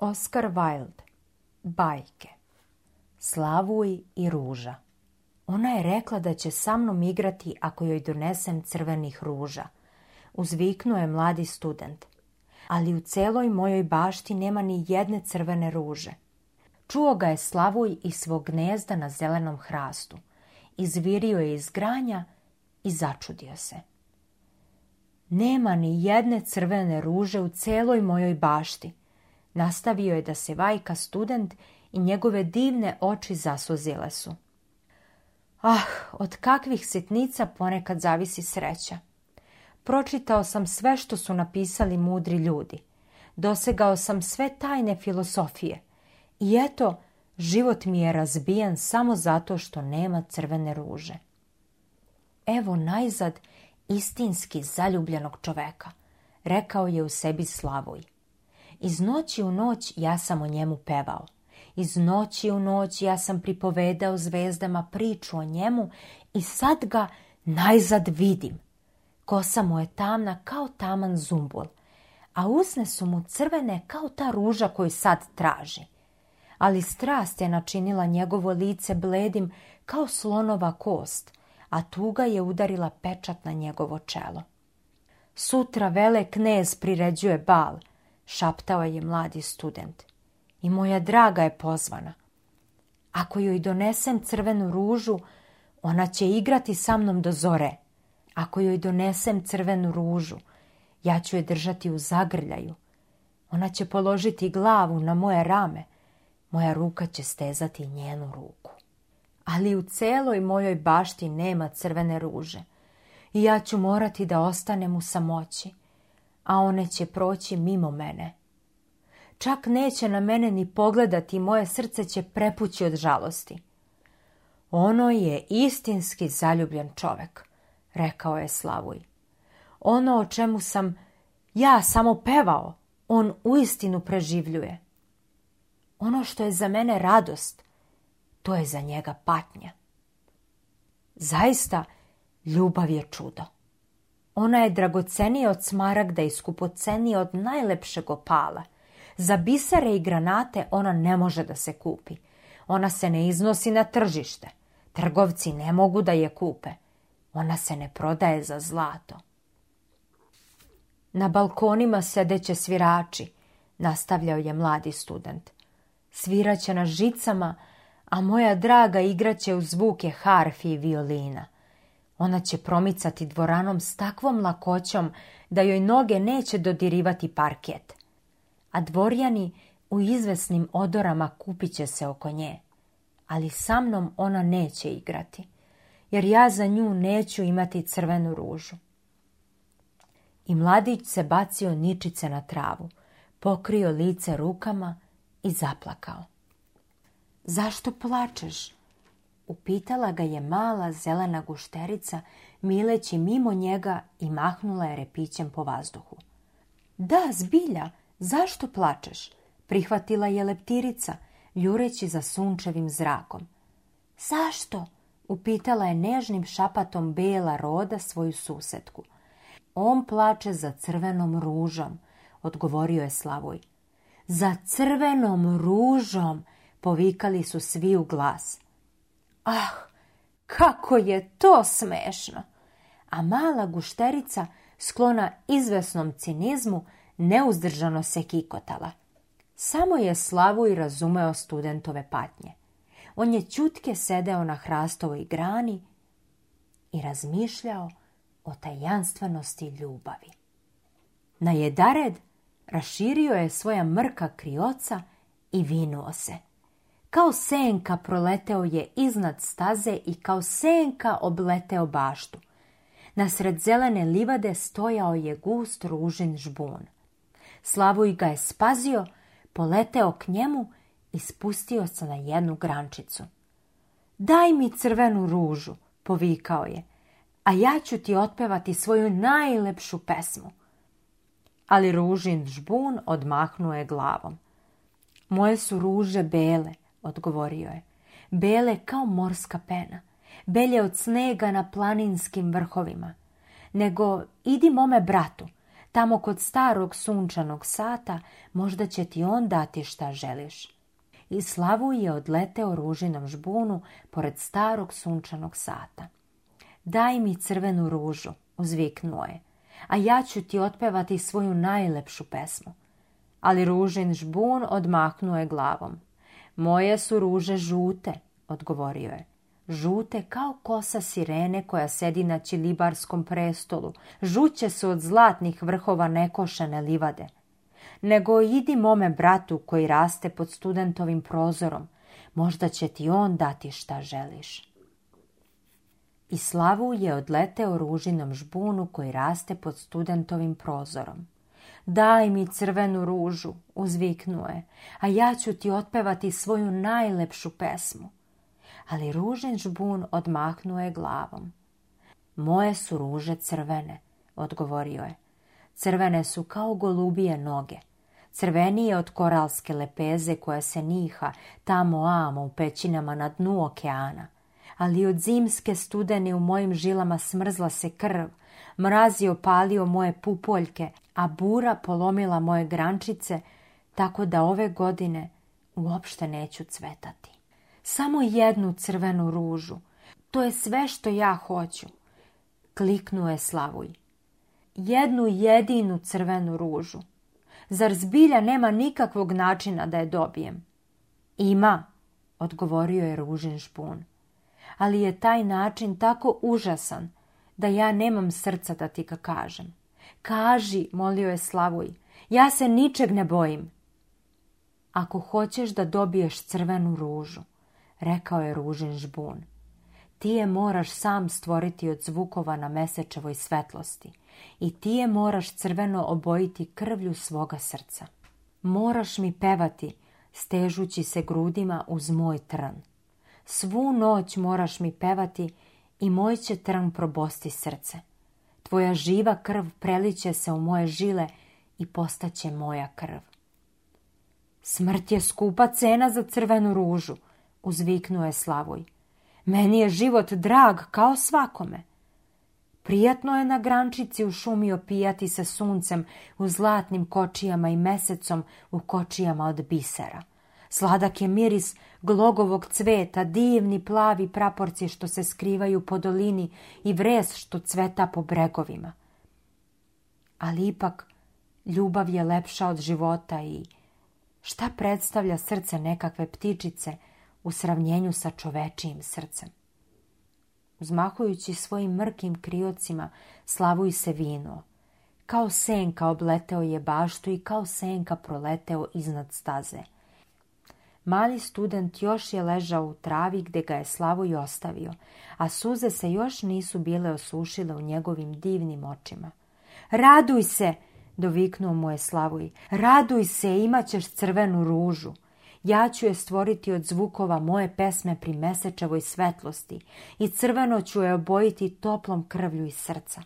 Oscar Wilde Bajke Slavuj i ruža Ona je rekla da će sa mnom igrati ako joj donesem crvenih ruža. Uzviknuo je mladi student. Ali u celoj mojoj bašti nema ni jedne crvene ruže. Čuo ga je Slavuj iz svog gnezda na zelenom hrastu. Izvirio je iz granja i začudio se. Nema ni jedne crvene ruže u celoj mojoj bašti, Nastavio je da se vajka student i njegove divne oči zasuzile su. Ah, od kakvih sitnica ponekad zavisi sreća. Pročitao sam sve što su napisali mudri ljudi. Dosegao sam sve tajne filosofije. I eto, život mi je razbijan samo zato što nema crvene ruže. Evo najzad istinski zaljubljenog čoveka, rekao je u sebi Slavoj. Iz noći u noć ja sam o njemu pevao. Iz noći u noć ja sam pripovedao zvezdama priču o njemu i sad ga najzad vidim. Kosa mu je tamna kao taman zumbul, a usne su mu crvene kao ta ruža koju sad traži. Ali strast je načinila njegovo lice bledim kao slonova kost, a tuga je udarila pečat na njegovo čelo. Sutra vele knez priređuje bal – šaptao je mladi student. I moja draga je pozvana. Ako joj donesem crvenu ružu, ona će igrati sa mnom do zore. Ako joj donesem crvenu ružu, ja ću je držati u zagrljaju. Ona će položiti glavu na moje rame. Moja ruka će stezati njenu ruku. Ali u celoj mojoj bašti nema crvene ruže. I ja ću morati da ostanem u samoći a one će proći mimo mene. Čak neće na mene ni pogledati i moje srce će prepući od žalosti. Ono je istinski zaljubljen čovek, rekao je Slavuj. Ono o čemu sam ja samo pevao, on uistinu preživljuje. Ono što je za mene radost, to je za njega patnja. Zaista, ljubav je čudo. Ona je dragocenija od smaragda i skupocenija od najlepšeg opala. Za bisere i granate ona ne može da se kupi. Ona se ne iznosi na tržište. Trgovci ne mogu da je kupe. Ona se ne prodaje za zlato. Na balkonima sedeće svirači, nastavljao je mladi student. Sviraće na žicama, a moja draga igraće u zvuke harfi i violina – ona će promicati dvoranom s takvom lakoćom da joj noge neće dodirivati parket. A dvorjani u izvesnim odorama kupit će se oko nje. Ali sa mnom ona neće igrati, jer ja za nju neću imati crvenu ružu. I mladić se bacio ničice na travu, pokrio lice rukama i zaplakao. Zašto plačeš? Upitala ga je mala zelena gušterica, mileći mimo njega i mahnula je repićem po vazduhu. Da, zbilja, zašto plačeš? Prihvatila je leptirica, ljureći za sunčevim zrakom. Zašto? Upitala je nežnim šapatom bela roda svoju susetku. On plače za crvenom ružom, odgovorio je Slavoj. Za crvenom ružom, povikali su svi u glas. Ah, kako je to smešno! A mala gušterica, sklona izvesnom cinizmu, neuzdržano se kikotala. Samo je slavu i razumeo studentove patnje. On je čutke sedeo na hrastovoj grani i razmišljao o tajanstvenosti ljubavi. Na jedared raširio je svoja mrka krioca i vinuo se. Kao senka proleteo je iznad staze i kao senka obleteo baštu. sred zelene livade stojao je gust ružin žbun. Slavuj ga je spazio, poleteo k njemu i spustio se na jednu grančicu. Daj mi crvenu ružu, povikao je, a ja ću ti otpevati svoju najlepšu pesmu. Ali ružin žbun odmahnuo je glavom. Moje su ruže bele, odgovorio je. Bele kao morska pena. Belje od snega na planinskim vrhovima. Nego idi mome bratu, tamo kod starog sunčanog sata, možda će ti on dati šta želiš. I Slavu je odleteo ružinom žbunu pored starog sunčanog sata. Daj mi crvenu ružu, uzviknuo je, a ja ću ti otpevati svoju najlepšu pesmu. Ali ružin žbun odmahnuo je glavom. Moje su ruže žute, odgovorio je. Žute kao kosa sirene koja sedi na čilibarskom prestolu. Žuće su od zlatnih vrhova nekošene livade. Nego idi mome bratu koji raste pod studentovim prozorom. Možda će ti on dati šta želiš. I slavu je odleteo ružinom žbunu koji raste pod studentovim prozorom. Daj mi crvenu ružu, uzviknuo je, a ja ću ti otpevati svoju najlepšu pesmu. Ali ružen žbun odmahnuo je glavom. Moje su ruže crvene, odgovorio je. Crvene su kao golubije noge. Crvenije od koralske lepeze koja se niha tamo amo u pećinama na dnu okeana. Ali od zimske studene u mojim žilama smrzla se krv, mraz je opalio moje pupoljke, a bura polomila moje grančice, tako da ove godine uopšte neću cvetati. Samo jednu crvenu ružu. To je sve što ja hoću. Kliknuo je Slavuj. Jednu jedinu crvenu ružu. Zar zbilja nema nikakvog načina da je dobijem? Ima, odgovorio je ružin špun. Ali je taj način tako užasan da ja nemam srca da ti ga kažem. Kaži, molio je Slavuj, ja se ničeg ne bojim. Ako hoćeš da dobiješ crvenu ružu, rekao je ružin žbun, ti je moraš sam stvoriti od zvukova na mesečevoj svetlosti i ti je moraš crveno obojiti krvlju svoga srca. Moraš mi pevati, stežući se grudima uz moj trn. Svu noć moraš mi pevati i moj će trn probosti srce. Tvoja živa krv preliće se u moje žile i postaće moja krv. Smrt je skupa cena za crvenu ružu, uzviknuo je Slavoj. Meni je život drag kao svakome. Prijatno je na grančici u šumi opijati se suncem u zlatnim kočijama i mesecom u kočijama od bisera. Sladak je miris glogovog cveta, divni plavi praporci što se skrivaju po dolini i vres što cveta po bregovima. Ali ipak, ljubav je lepša od života i šta predstavlja srce nekakve ptičice u sravnjenju sa čovečijim srcem? Uzmahujući svojim mrkim kriocima, slavuj se vino. Kao senka obleteo je baštu i kao senka proleteo iznad staze. Mali student još je ležao u travi gdje ga je slavu i ostavio, a suze se još nisu bile osušile u njegovim divnim očima. Raduj se, doviknuo mu je Slavuj. Raduj se, ćeš crvenu ružu. Ja ću je stvoriti od zvukova moje pesme pri mesečevoj svetlosti i crveno ću je obojiti toplom krvlju iz srca.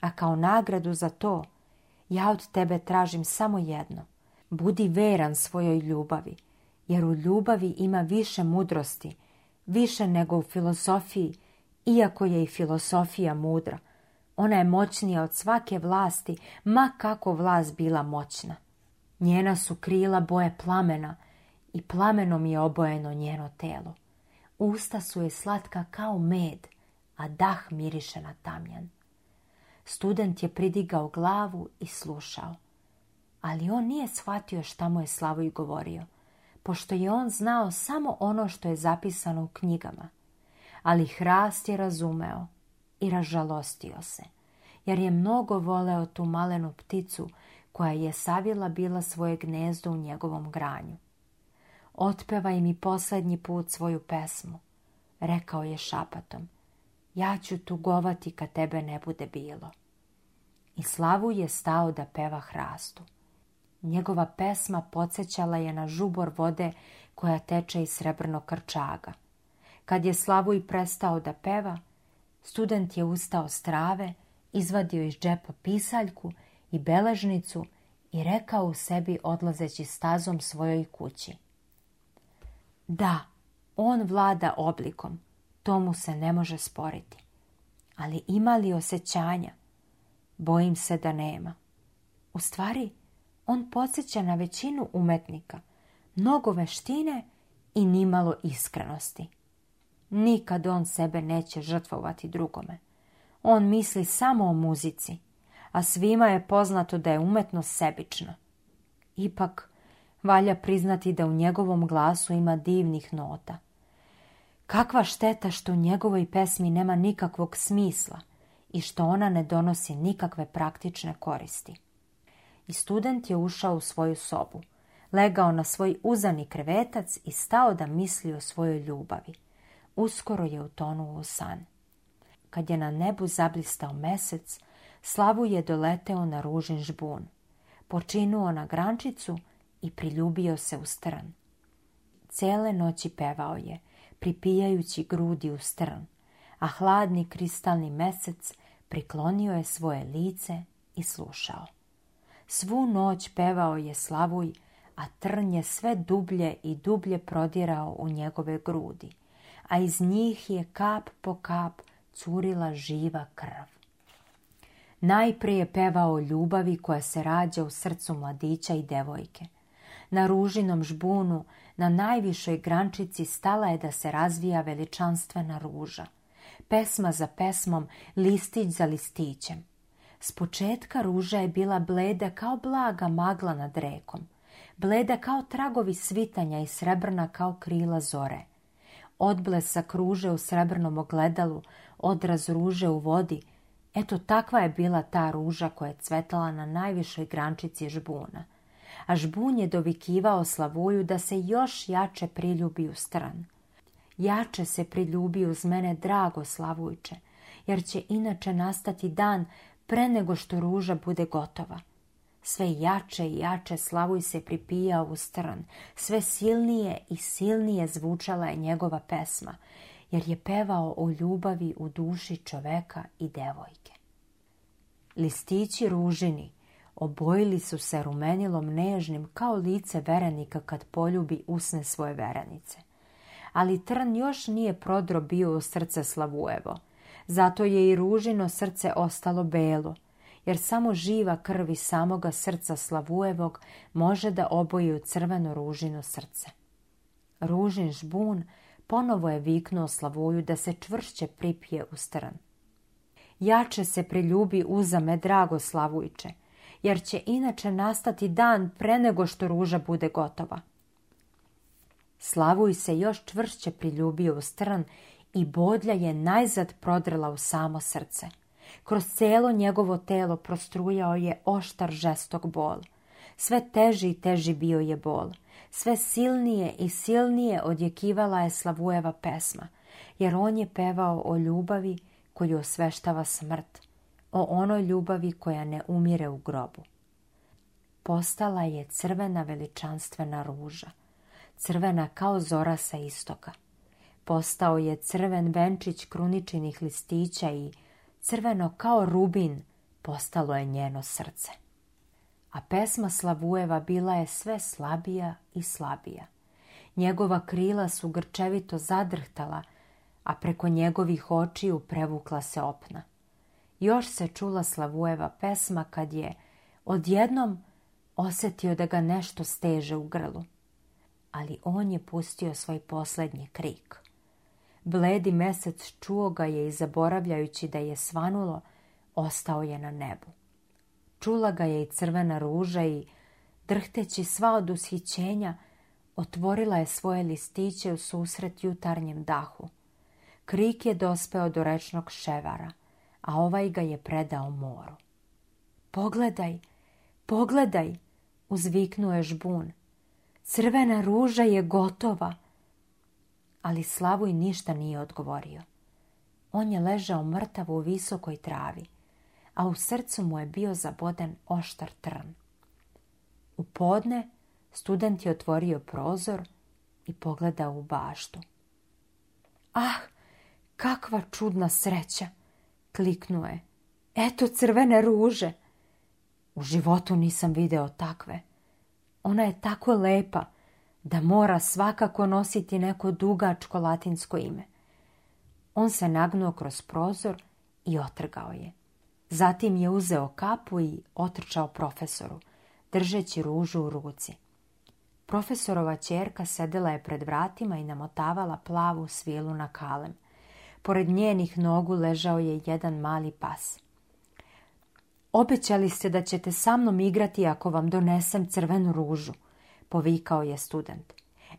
A kao nagradu za to, ja od tebe tražim samo jedno. Budi veran svojoj ljubavi jer u ljubavi ima više mudrosti, više nego u filozofiji, iako je i filozofija mudra. Ona je moćnija od svake vlasti, ma kako vlast bila moćna. Njena su krila boje plamena i plamenom je obojeno njeno telo. Usta su je slatka kao med, a dah miriše na tamjan. Student je pridigao glavu i slušao, ali on nije shvatio šta mu je Slavoj govorio – pošto je on znao samo ono što je zapisano u knjigama. Ali hrast je razumeo i ražalostio se, jer je mnogo voleo tu malenu pticu koja je savila bila svoje gnezdo u njegovom granju. Otpeva im i posljednji put svoju pesmu, rekao je šapatom. Ja ću tugovati kad tebe ne bude bilo. I slavu je stao da peva hrastu. Njegova pesma podsjećala je na žubor vode koja teče iz srebrnog krčaga. Kad je Slavuj prestao da peva, student je ustao s trave, izvadio iz džepa pisaljku i beležnicu i rekao u sebi odlazeći stazom svojoj kući. Da, on vlada oblikom, tomu se ne može sporiti. Ali ima li osjećanja? Bojim se da nema. U stvari, on podsjeća na većinu umetnika, mnogo veštine i nimalo iskrenosti. Nikad on sebe neće žrtvovati drugome. On misli samo o muzici, a svima je poznato da je umetnost sebično. Ipak, valja priznati da u njegovom glasu ima divnih nota. Kakva šteta što u njegovoj pesmi nema nikakvog smisla i što ona ne donosi nikakve praktične koristi i student je ušao u svoju sobu. Legao na svoj uzani krevetac i stao da misli o svojoj ljubavi. Uskoro je utonuo u san. Kad je na nebu zablistao mesec, Slavu je doleteo na ružin žbun. Počinuo na grančicu i priljubio se u stran. Cele noći pevao je, pripijajući grudi u stran, a hladni kristalni mesec priklonio je svoje lice i slušao. Svu noć pevao je slavuj, a trn je sve dublje i dublje prodirao u njegove grudi, a iz njih je kap po kap curila živa krv. Najprije pevao ljubavi koja se rađa u srcu mladića i devojke. Na ružinom žbunu, na najvišoj grančici stala je da se razvija veličanstvena ruža. Pesma za pesmom, listić za listićem. S početka ruža je bila bleda kao blaga magla nad rekom, bleda kao tragovi svitanja i srebrna kao krila zore. Odblesak ruže u srebrnom ogledalu, odraz ruže u vodi, eto takva je bila ta ruža koja je cvetala na najvišoj grančici žbuna. A žbun je dovikivao slavuju da se još jače priljubi u stran. Jače se priljubi uz mene drago slavujče, jer će inače nastati dan pre nego što ruža bude gotova. Sve jače i jače slavuj se pripijao u stran, sve silnije i silnije zvučala je njegova pesma, jer je pevao o ljubavi u duši čoveka i devojke. Listići ružini obojili su se rumenilom nežnim kao lice verenika kad poljubi usne svoje verenice. Ali trn još nije prodro bio u srce Slavujevo – zato je i ružino srce ostalo belo, jer samo živa krvi samoga srca Slavujevog može da oboji u crveno ružino srce. Ružin žbun ponovo je viknuo Slavuju da se čvršće pripije u stran. Jače se priljubi uzame drago Slavujiće, jer će inače nastati dan pre nego što ruža bude gotova. Slavuj se još čvršće priljubio u stran i bodlja je najzad prodrila u samo srce. Kroz celo njegovo telo prostrujao je oštar žestok bol. Sve teži i teži bio je bol. Sve silnije i silnije odjekivala je Slavujeva pesma, jer on je pevao o ljubavi koju osveštava smrt, o onoj ljubavi koja ne umire u grobu. Postala je crvena veličanstvena ruža, crvena kao zora sa istoka. Postao je crven venčić kruničinih listića i crveno kao rubin postalo je njeno srce. A pesma Slavujeva bila je sve slabija i slabija. Njegova krila su grčevito zadrhtala, a preko njegovih očiju prevukla se opna. Još se čula Slavujeva pesma kad je odjednom osjetio da ga nešto steže u grlu. Ali on je pustio svoj posljednji krik. Bledi mesec čuo ga je i zaboravljajući da je svanulo, ostao je na nebu. Čula ga je i crvena ruža i, drhteći sva od ushićenja, otvorila je svoje listiće u susret jutarnjem dahu. Krik je dospeo do rečnog ševara, a ovaj ga je predao moru. Pogledaj, pogledaj, uzviknuo je žbun. Crvena ruža je gotova ali i ništa nije odgovorio. On je ležao mrtav u visokoj travi, a u srcu mu je bio zaboden oštar trn. U podne student je otvorio prozor i pogledao u baštu. Ah, kakva čudna sreća! Kliknuo je. Eto crvene ruže! U životu nisam video takve. Ona je tako lepa, da mora svakako nositi neko dugačko latinsko ime. On se nagnuo kroz prozor i otrgao je. Zatim je uzeo kapu i otrčao profesoru, držeći ružu u ruci. Profesorova čerka sedela je pred vratima i namotavala plavu svilu na kalem. Pored njenih nogu ležao je jedan mali pas. Obećali ste da ćete sa mnom igrati ako vam donesem crvenu ružu, povikao je student.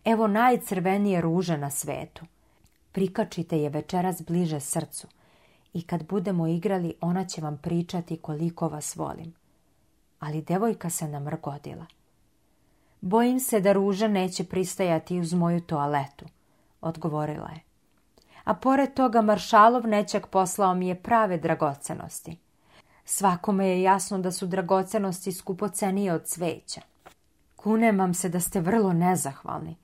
Evo najcrvenije ruže na svetu. Prikačite je večeras bliže srcu i kad budemo igrali ona će vam pričati koliko vas volim. Ali devojka se namrgodila. Bojim se da ruža neće pristajati uz moju toaletu, odgovorila je. A pored toga maršalov nečak poslao mi je prave dragocenosti. Svakome je jasno da su dragocenosti skupocenije od sveća. Kunem vam se da ste vrlo nezahvalni,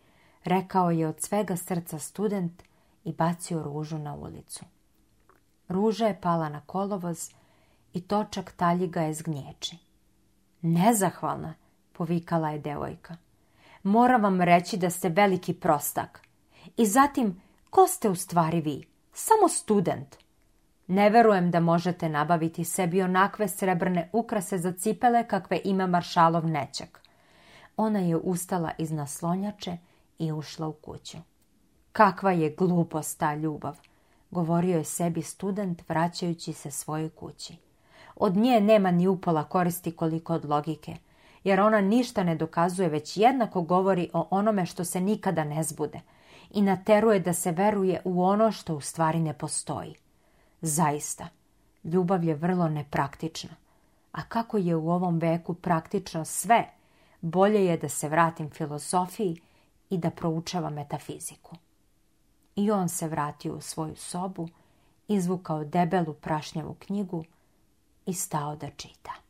rekao je od svega srca student i bacio ružu na ulicu. Ruža je pala na kolovoz i točak talji ga je zgnječi. Nezahvalna, povikala je devojka. Moram vam reći da ste veliki prostak. I zatim, ko ste u stvari vi? Samo student. Ne verujem da možete nabaviti sebi onakve srebrne ukrase za cipele kakve ima maršalov nečak. Ona je ustala iz naslonjače i ušla u kuću. Kakva je glupost ta ljubav, govorio je sebi student vraćajući se svojoj kući. Od nje nema ni upola koristi koliko od logike, jer ona ništa ne dokazuje, već jednako govori o onome što se nikada ne zbude i nateruje da se veruje u ono što u stvari ne postoji. Zaista, ljubav je vrlo nepraktična. A kako je u ovom veku praktično sve bolje je da se vratim filozofiji i da proučava metafiziku. I on se vratio u svoju sobu, izvukao debelu prašnjavu knjigu i stao da čita.